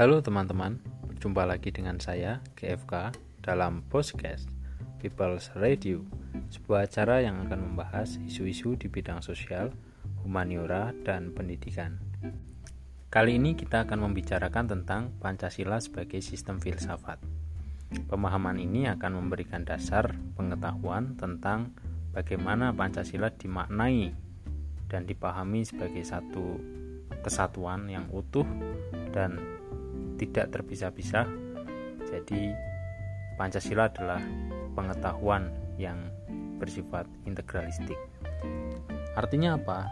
Halo teman-teman, berjumpa lagi dengan saya GFK dalam podcast People's Radio, sebuah acara yang akan membahas isu-isu di bidang sosial, humaniora, dan pendidikan. Kali ini kita akan membicarakan tentang Pancasila sebagai sistem filsafat. Pemahaman ini akan memberikan dasar pengetahuan tentang bagaimana Pancasila dimaknai dan dipahami sebagai satu kesatuan yang utuh dan tidak terpisah-pisah. Jadi Pancasila adalah pengetahuan yang bersifat integralistik. Artinya apa?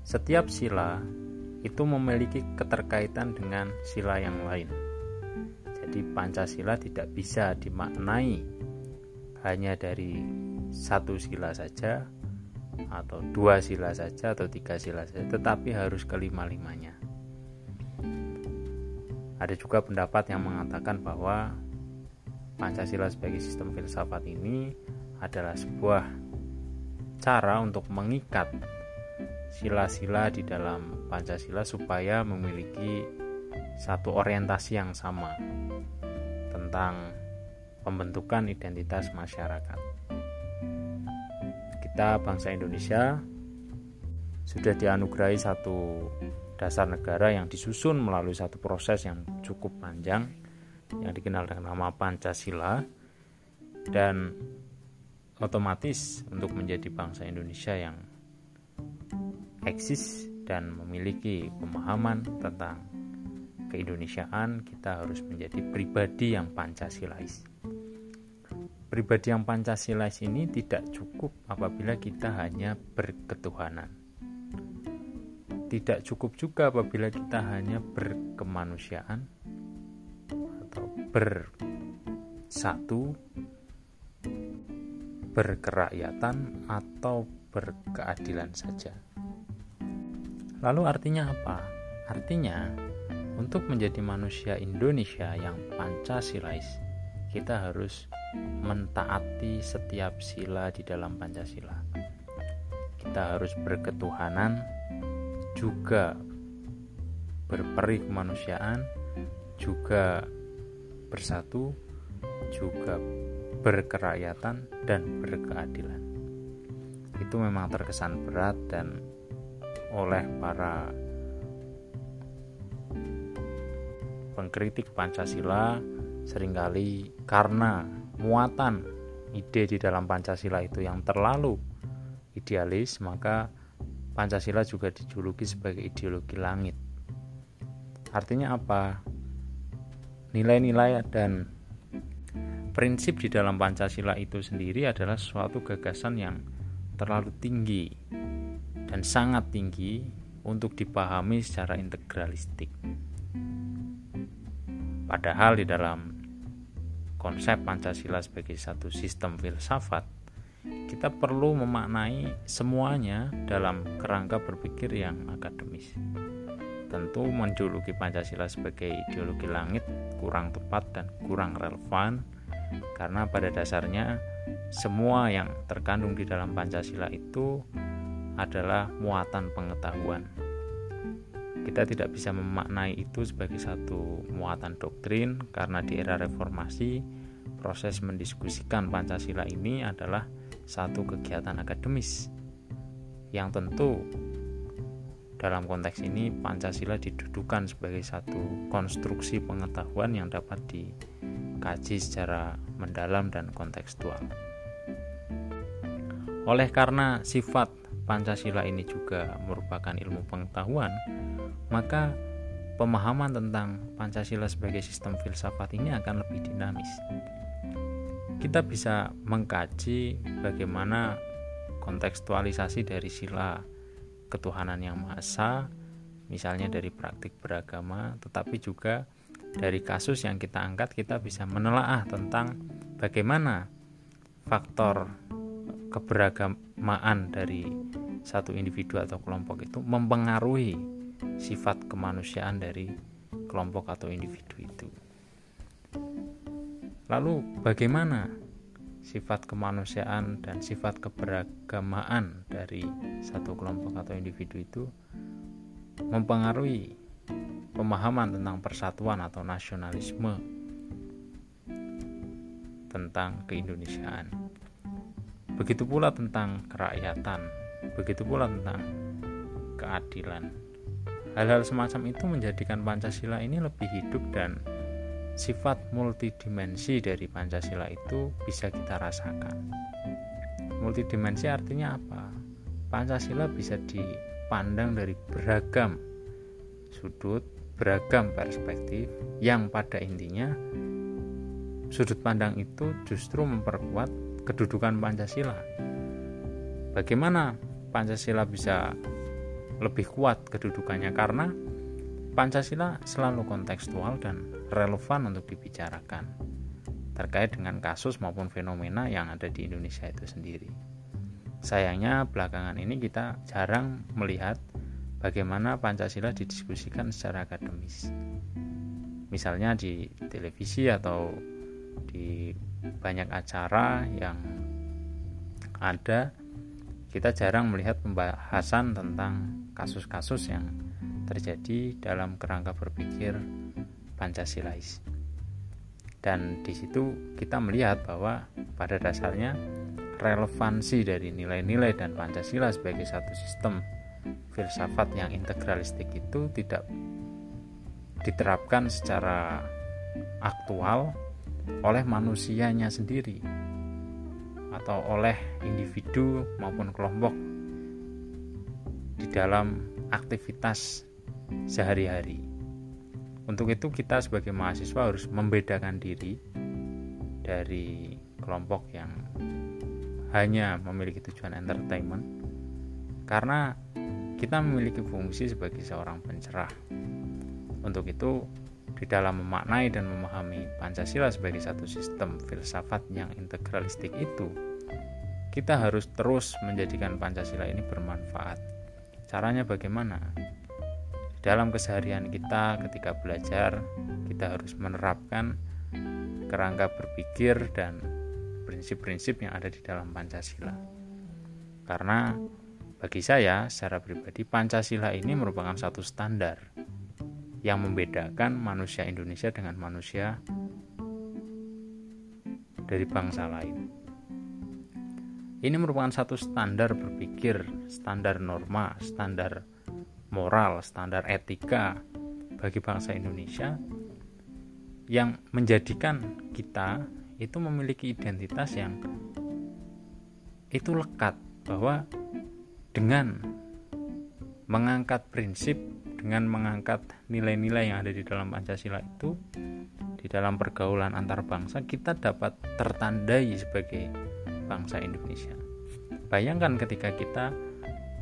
Setiap sila itu memiliki keterkaitan dengan sila yang lain. Jadi Pancasila tidak bisa dimaknai hanya dari satu sila saja atau dua sila saja atau tiga sila saja tetapi harus kelima-limanya ada juga pendapat yang mengatakan bahwa Pancasila sebagai sistem filsafat ini adalah sebuah cara untuk mengikat sila-sila di dalam Pancasila supaya memiliki satu orientasi yang sama tentang pembentukan identitas masyarakat. Kita bangsa Indonesia sudah dianugerahi satu dasar negara yang disusun melalui satu proses yang cukup panjang yang dikenal dengan nama Pancasila dan otomatis untuk menjadi bangsa Indonesia yang eksis dan memiliki pemahaman tentang keindonesiaan kita harus menjadi pribadi yang Pancasilais. Pribadi yang Pancasilais ini tidak cukup apabila kita hanya berketuhanan tidak cukup juga apabila kita hanya berkemanusiaan atau bersatu berkerakyatan atau berkeadilan saja. Lalu artinya apa? Artinya untuk menjadi manusia Indonesia yang Pancasilais, kita harus mentaati setiap sila di dalam Pancasila. Kita harus berketuhanan juga berperi kemanusiaan, juga bersatu, juga berkerakyatan dan berkeadilan. Itu memang terkesan berat dan oleh para pengkritik Pancasila sering kali karena muatan ide di dalam Pancasila itu yang terlalu idealis maka Pancasila juga dijuluki sebagai ideologi langit. Artinya apa? Nilai-nilai dan prinsip di dalam Pancasila itu sendiri adalah suatu gagasan yang terlalu tinggi dan sangat tinggi untuk dipahami secara integralistik. Padahal di dalam konsep Pancasila sebagai satu sistem filsafat kita perlu memaknai semuanya dalam kerangka berpikir yang akademis. Tentu menjuluki Pancasila sebagai ideologi langit kurang tepat dan kurang relevan karena pada dasarnya semua yang terkandung di dalam Pancasila itu adalah muatan pengetahuan. Kita tidak bisa memaknai itu sebagai satu muatan doktrin karena di era reformasi proses mendiskusikan Pancasila ini adalah satu kegiatan akademis yang tentu dalam konteks ini Pancasila didudukan sebagai satu konstruksi pengetahuan yang dapat dikaji secara mendalam dan kontekstual. Oleh karena sifat Pancasila ini juga merupakan ilmu pengetahuan, maka pemahaman tentang Pancasila sebagai sistem filsafat ini akan lebih dinamis kita bisa mengkaji bagaimana kontekstualisasi dari sila ketuhanan yang maha esa misalnya dari praktik beragama tetapi juga dari kasus yang kita angkat kita bisa menelaah tentang bagaimana faktor keberagamaan dari satu individu atau kelompok itu mempengaruhi sifat kemanusiaan dari kelompok atau individu itu. Lalu bagaimana sifat kemanusiaan dan sifat keberagamaan dari satu kelompok atau individu itu mempengaruhi pemahaman tentang persatuan atau nasionalisme tentang keindonesiaan. Begitu pula tentang kerakyatan, begitu pula tentang keadilan. Hal-hal semacam itu menjadikan Pancasila ini lebih hidup dan sifat multidimensi dari Pancasila itu bisa kita rasakan. Multidimensi artinya apa? Pancasila bisa dipandang dari beragam sudut, beragam perspektif yang pada intinya sudut pandang itu justru memperkuat kedudukan Pancasila. Bagaimana Pancasila bisa lebih kuat kedudukannya karena Pancasila selalu kontekstual dan relevan untuk dibicarakan terkait dengan kasus maupun fenomena yang ada di Indonesia itu sendiri. Sayangnya belakangan ini kita jarang melihat bagaimana Pancasila didiskusikan secara akademis. Misalnya di televisi atau di banyak acara yang ada kita jarang melihat pembahasan tentang kasus-kasus yang terjadi dalam kerangka berpikir Pancasilais. Dan di situ kita melihat bahwa pada dasarnya relevansi dari nilai-nilai dan Pancasila sebagai satu sistem filsafat yang integralistik itu tidak diterapkan secara aktual oleh manusianya sendiri atau oleh individu maupun kelompok di dalam aktivitas sehari-hari. Untuk itu kita sebagai mahasiswa harus membedakan diri dari kelompok yang hanya memiliki tujuan entertainment karena kita memiliki fungsi sebagai seorang pencerah. Untuk itu di dalam memaknai dan memahami Pancasila sebagai satu sistem filsafat yang integralistik itu, kita harus terus menjadikan Pancasila ini bermanfaat. Caranya bagaimana? Dalam keseharian kita ketika belajar, kita harus menerapkan kerangka berpikir dan prinsip-prinsip yang ada di dalam Pancasila. Karena bagi saya secara pribadi Pancasila ini merupakan satu standar yang membedakan manusia Indonesia dengan manusia dari bangsa lain. Ini merupakan satu standar berpikir, standar norma, standar moral, standar etika bagi bangsa Indonesia yang menjadikan kita itu memiliki identitas yang itu lekat bahwa dengan mengangkat prinsip dengan mengangkat nilai-nilai yang ada di dalam Pancasila itu di dalam pergaulan antar bangsa kita dapat tertandai sebagai bangsa Indonesia. Bayangkan ketika kita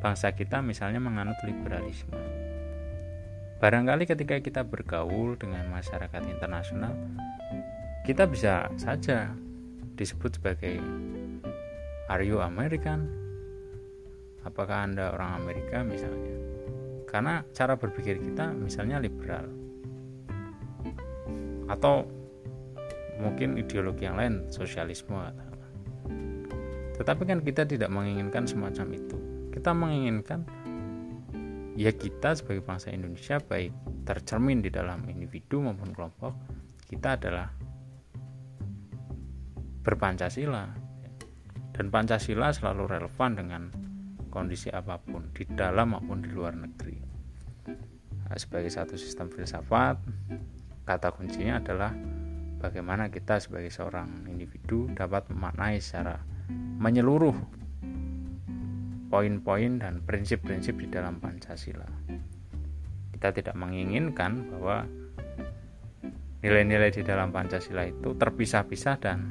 bangsa kita misalnya menganut liberalisme. Barangkali ketika kita bergaul dengan masyarakat internasional, kita bisa saja disebut sebagai Are you American? Apakah Anda orang Amerika misalnya? karena cara berpikir kita misalnya liberal atau mungkin ideologi yang lain sosialisme tetapi kan kita tidak menginginkan semacam itu kita menginginkan ya kita sebagai bangsa Indonesia baik tercermin di dalam individu maupun kelompok kita adalah berpancasila dan Pancasila selalu relevan dengan kondisi apa pun di dalam maupun di luar negeri. Nah, sebagai satu sistem filsafat, kata kuncinya adalah bagaimana kita sebagai seorang individu dapat memaknai secara menyeluruh poin-poin dan prinsip-prinsip di dalam Pancasila. Kita tidak menginginkan bahwa nilai-nilai di dalam Pancasila itu terpisah-pisah dan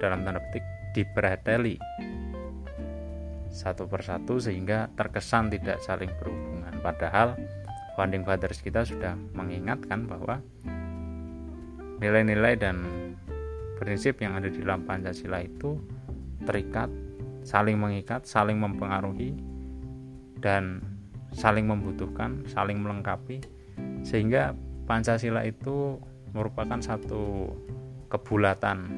dalam tanda petik diberateli satu persatu sehingga terkesan tidak saling berhubungan padahal founding fathers kita sudah mengingatkan bahwa nilai-nilai dan prinsip yang ada di dalam Pancasila itu terikat saling mengikat saling mempengaruhi dan saling membutuhkan saling melengkapi sehingga Pancasila itu merupakan satu kebulatan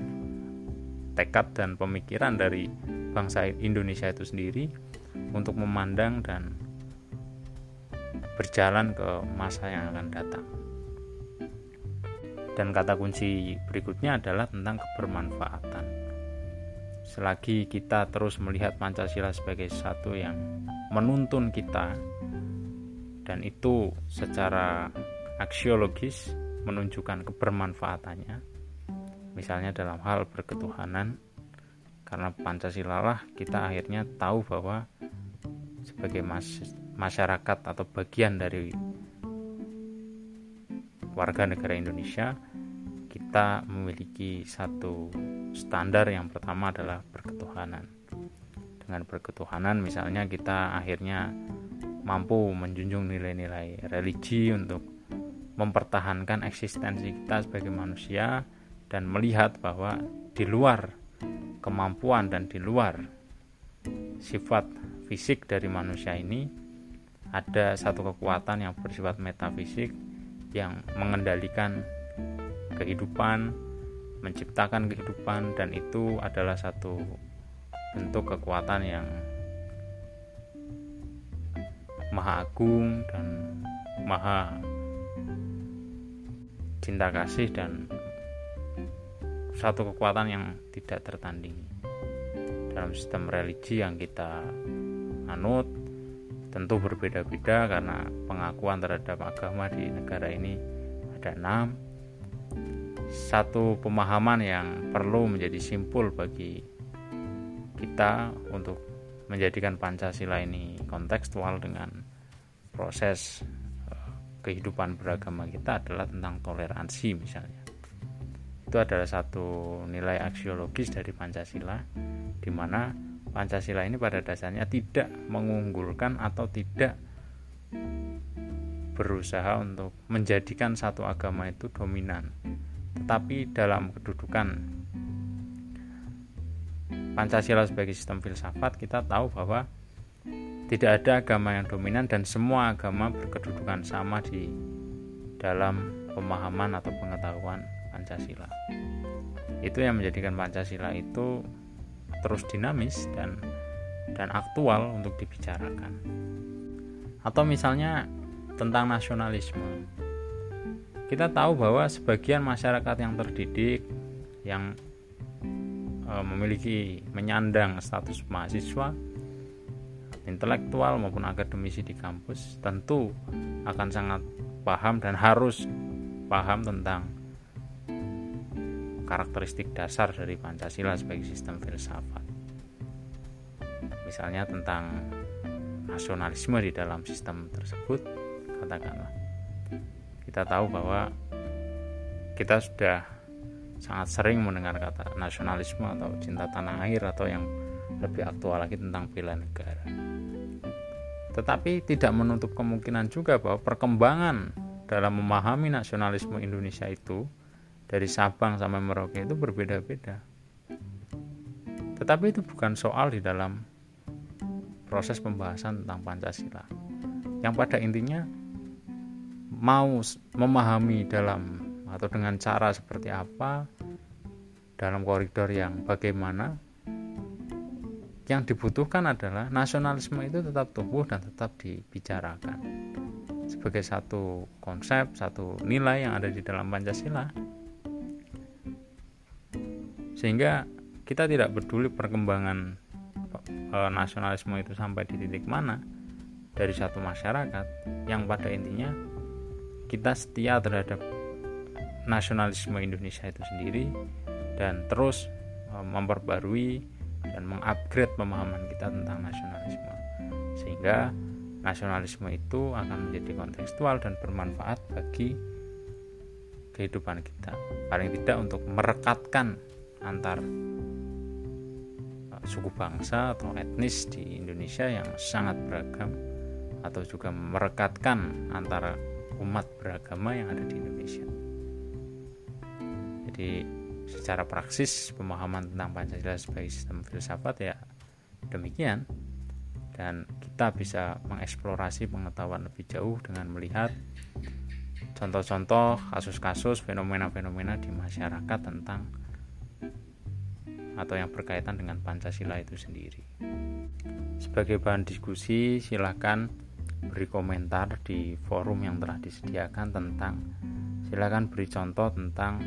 tekad dan pemikiran dari bangsa Indonesia itu sendiri untuk memandang dan berjalan ke masa yang akan datang. Dan kata kunci berikutnya adalah tentang kebermanfaatan. Selagi kita terus melihat Pancasila sebagai sesuatu yang menuntun kita dan itu secara aksiologis menunjukkan kebermanfaatannya misalnya dalam hal berketuhanan karena Pancasila lah kita akhirnya tahu bahwa sebagai mas masyarakat atau bagian dari warga negara Indonesia kita memiliki satu standar. Yang pertama adalah berketuhanan. Dengan berketuhanan misalnya kita akhirnya mampu menjunjung nilai-nilai religi untuk mempertahankan eksistensi kita sebagai manusia dan melihat bahwa di luar kemampuan dan di luar sifat fisik dari manusia ini ada satu kekuatan yang bersifat metafisik yang mengendalikan kehidupan, menciptakan kehidupan dan itu adalah satu bentuk kekuatan yang maha agung dan maha cinta kasih dan satu kekuatan yang tidak tertandingi. Dalam sistem religi yang kita anut tentu berbeda-beda karena pengakuan terhadap agama di negara ini ada enam satu pemahaman yang perlu menjadi simpul bagi kita untuk menjadikan Pancasila ini kontekstual dengan proses eh, kehidupan beragama kita adalah tentang toleransi misalnya. Itu adalah satu nilai aksiologis dari Pancasila di mana Pancasila ini pada dasarnya tidak mengunggulkan atau tidak berusaha untuk menjadikan satu agama itu dominan tetapi dalam kedudukan Pancasila sebagai sistem filsafat kita tahu bahwa tidak ada agama yang dominan dan semua agama berkedudukan sama di dalam pemahaman atau pengetahuan Pancasila. Itu yang menjadikan Pancasila itu terus dinamis dan dan aktual untuk dibicarakan. Atau misalnya tentang nasionalisme. Kita tahu bahwa sebagian masyarakat yang terdidik yang e, memiliki menyandang status mahasiswa intelektual maupun akademisi di kampus tentu akan sangat paham dan harus paham tentang karakteristik dasar dari Pancasila sebagai sistem filsafat. Misalnya tentang nasionalisme di dalam sistem tersebut, katakanlah. Kita tahu bahwa kita sudah sangat sering mendengar kata nasionalisme atau cinta tanah air atau yang lebih aktual lagi tentang bela negara. Tetapi tidak menutup kemungkinan juga bahwa perkembangan dalam memahami nasionalisme Indonesia itu dari Sabang sampai Merauke itu berbeda-beda. Tetapi itu bukan soal di dalam proses pembahasan tentang Pancasila. Yang pada intinya mau memahami dalam atau dengan cara seperti apa dalam koridor yang bagaimana yang dibutuhkan adalah nasionalisme itu tetap tumbuh dan tetap dibicarakan. Sebagai satu konsep, satu nilai yang ada di dalam Pancasila. Sehingga kita tidak peduli perkembangan e, nasionalisme itu sampai di titik mana dari satu masyarakat yang pada intinya kita setia terhadap nasionalisme Indonesia itu sendiri dan terus e, memperbarui dan mengupgrade pemahaman kita tentang nasionalisme. Sehingga nasionalisme itu akan menjadi kontekstual dan bermanfaat bagi kehidupan kita. Paling tidak untuk merekatkan antar uh, suku bangsa atau etnis di Indonesia yang sangat beragam atau juga merekatkan antara umat beragama yang ada di Indonesia. Jadi secara praksis pemahaman tentang Pancasila sebagai sistem filsafat ya demikian dan kita bisa mengeksplorasi pengetahuan lebih jauh dengan melihat contoh-contoh kasus-kasus fenomena-fenomena di masyarakat tentang atau yang berkaitan dengan Pancasila itu sendiri. Sebagai bahan diskusi, silakan beri komentar di forum yang telah disediakan tentang silakan beri contoh tentang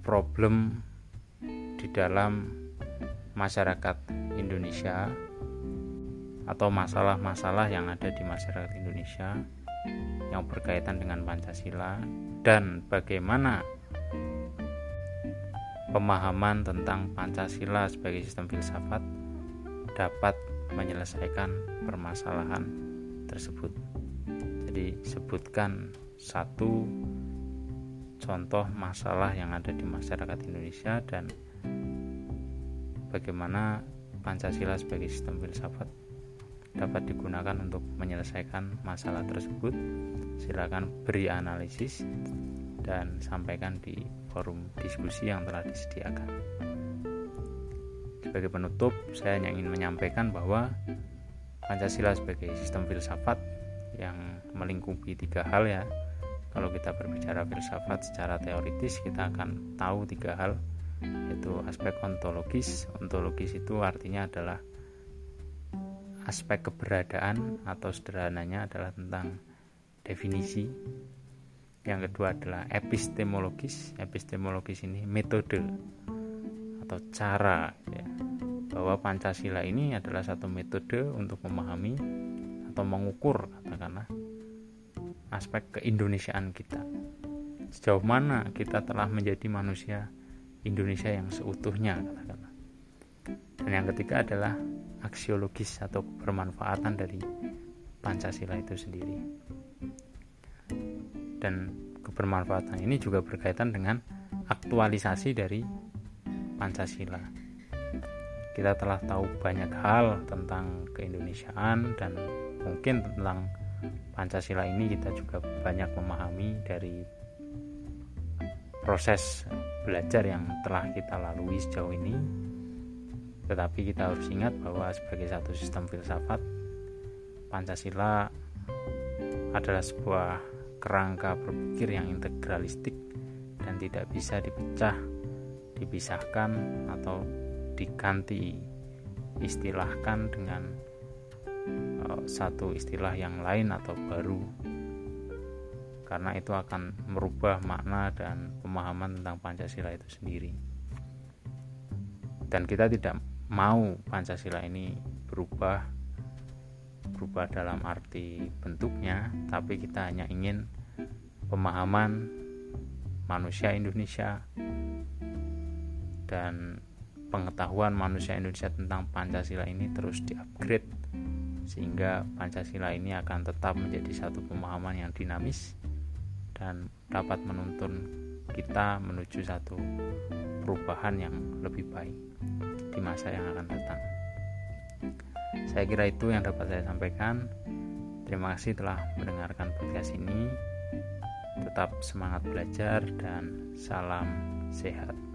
problem di dalam masyarakat Indonesia atau masalah-masalah yang ada di masyarakat Indonesia yang berkaitan dengan Pancasila dan bagaimana pemahaman tentang Pancasila sebagai sistem filsafat dapat menyelesaikan permasalahan tersebut. Jadi sebutkan satu contoh masalah yang ada di masyarakat Indonesia dan bagaimana Pancasila sebagai sistem filsafat dapat digunakan untuk menyelesaikan masalah tersebut. Silakan beri analisis dan sampaikan di forum diskusi yang telah disediakan. Sebagai penutup, saya hanya ingin menyampaikan bahwa Pancasila sebagai sistem filsafat yang melingkupi tiga hal ya. Kalau kita berbicara filsafat secara teoritis, kita akan tahu tiga hal, yaitu aspek ontologis. Ontologis itu artinya adalah aspek keberadaan atau sederhananya adalah tentang definisi. Yang kedua adalah epistemologis. Epistemologis ini metode atau cara ya, bahwa Pancasila ini adalah satu metode untuk memahami atau mengukur katakanlah aspek keindonesiaan kita. Sejauh mana kita telah menjadi manusia Indonesia yang seutuhnya katakanlah. Dan yang ketiga adalah aksiologis atau bermanfaatan dari Pancasila itu sendiri. Dan kebermanfaatan ini juga berkaitan dengan aktualisasi dari Pancasila. Kita telah tahu banyak hal tentang keindonesiaan dan mungkin tentang Pancasila ini kita juga banyak memahami dari proses belajar yang telah kita lalui sejauh ini. Tetapi kita harus ingat bahwa sebagai satu sistem filsafat Pancasila adalah sebuah kerangka berpikir yang integralistik dan tidak bisa dipecah dipisahkan atau diganti istilahkan dengan uh, satu istilah yang lain atau baru. Karena itu akan merubah makna dan pemahaman tentang Pancasila itu sendiri. Dan kita tidak mau Pancasila ini berubah berubah dalam arti bentuknya tapi kita hanya ingin pemahaman manusia Indonesia dan pengetahuan manusia Indonesia tentang Pancasila ini terus diupgrade sehingga Pancasila ini akan tetap menjadi satu pemahaman yang dinamis dan dapat menuntun kita menuju satu perubahan yang lebih baik di masa yang akan datang. Saya kira itu yang dapat saya sampaikan. Terima kasih telah mendengarkan podcast ini. Tetap semangat belajar dan salam sehat.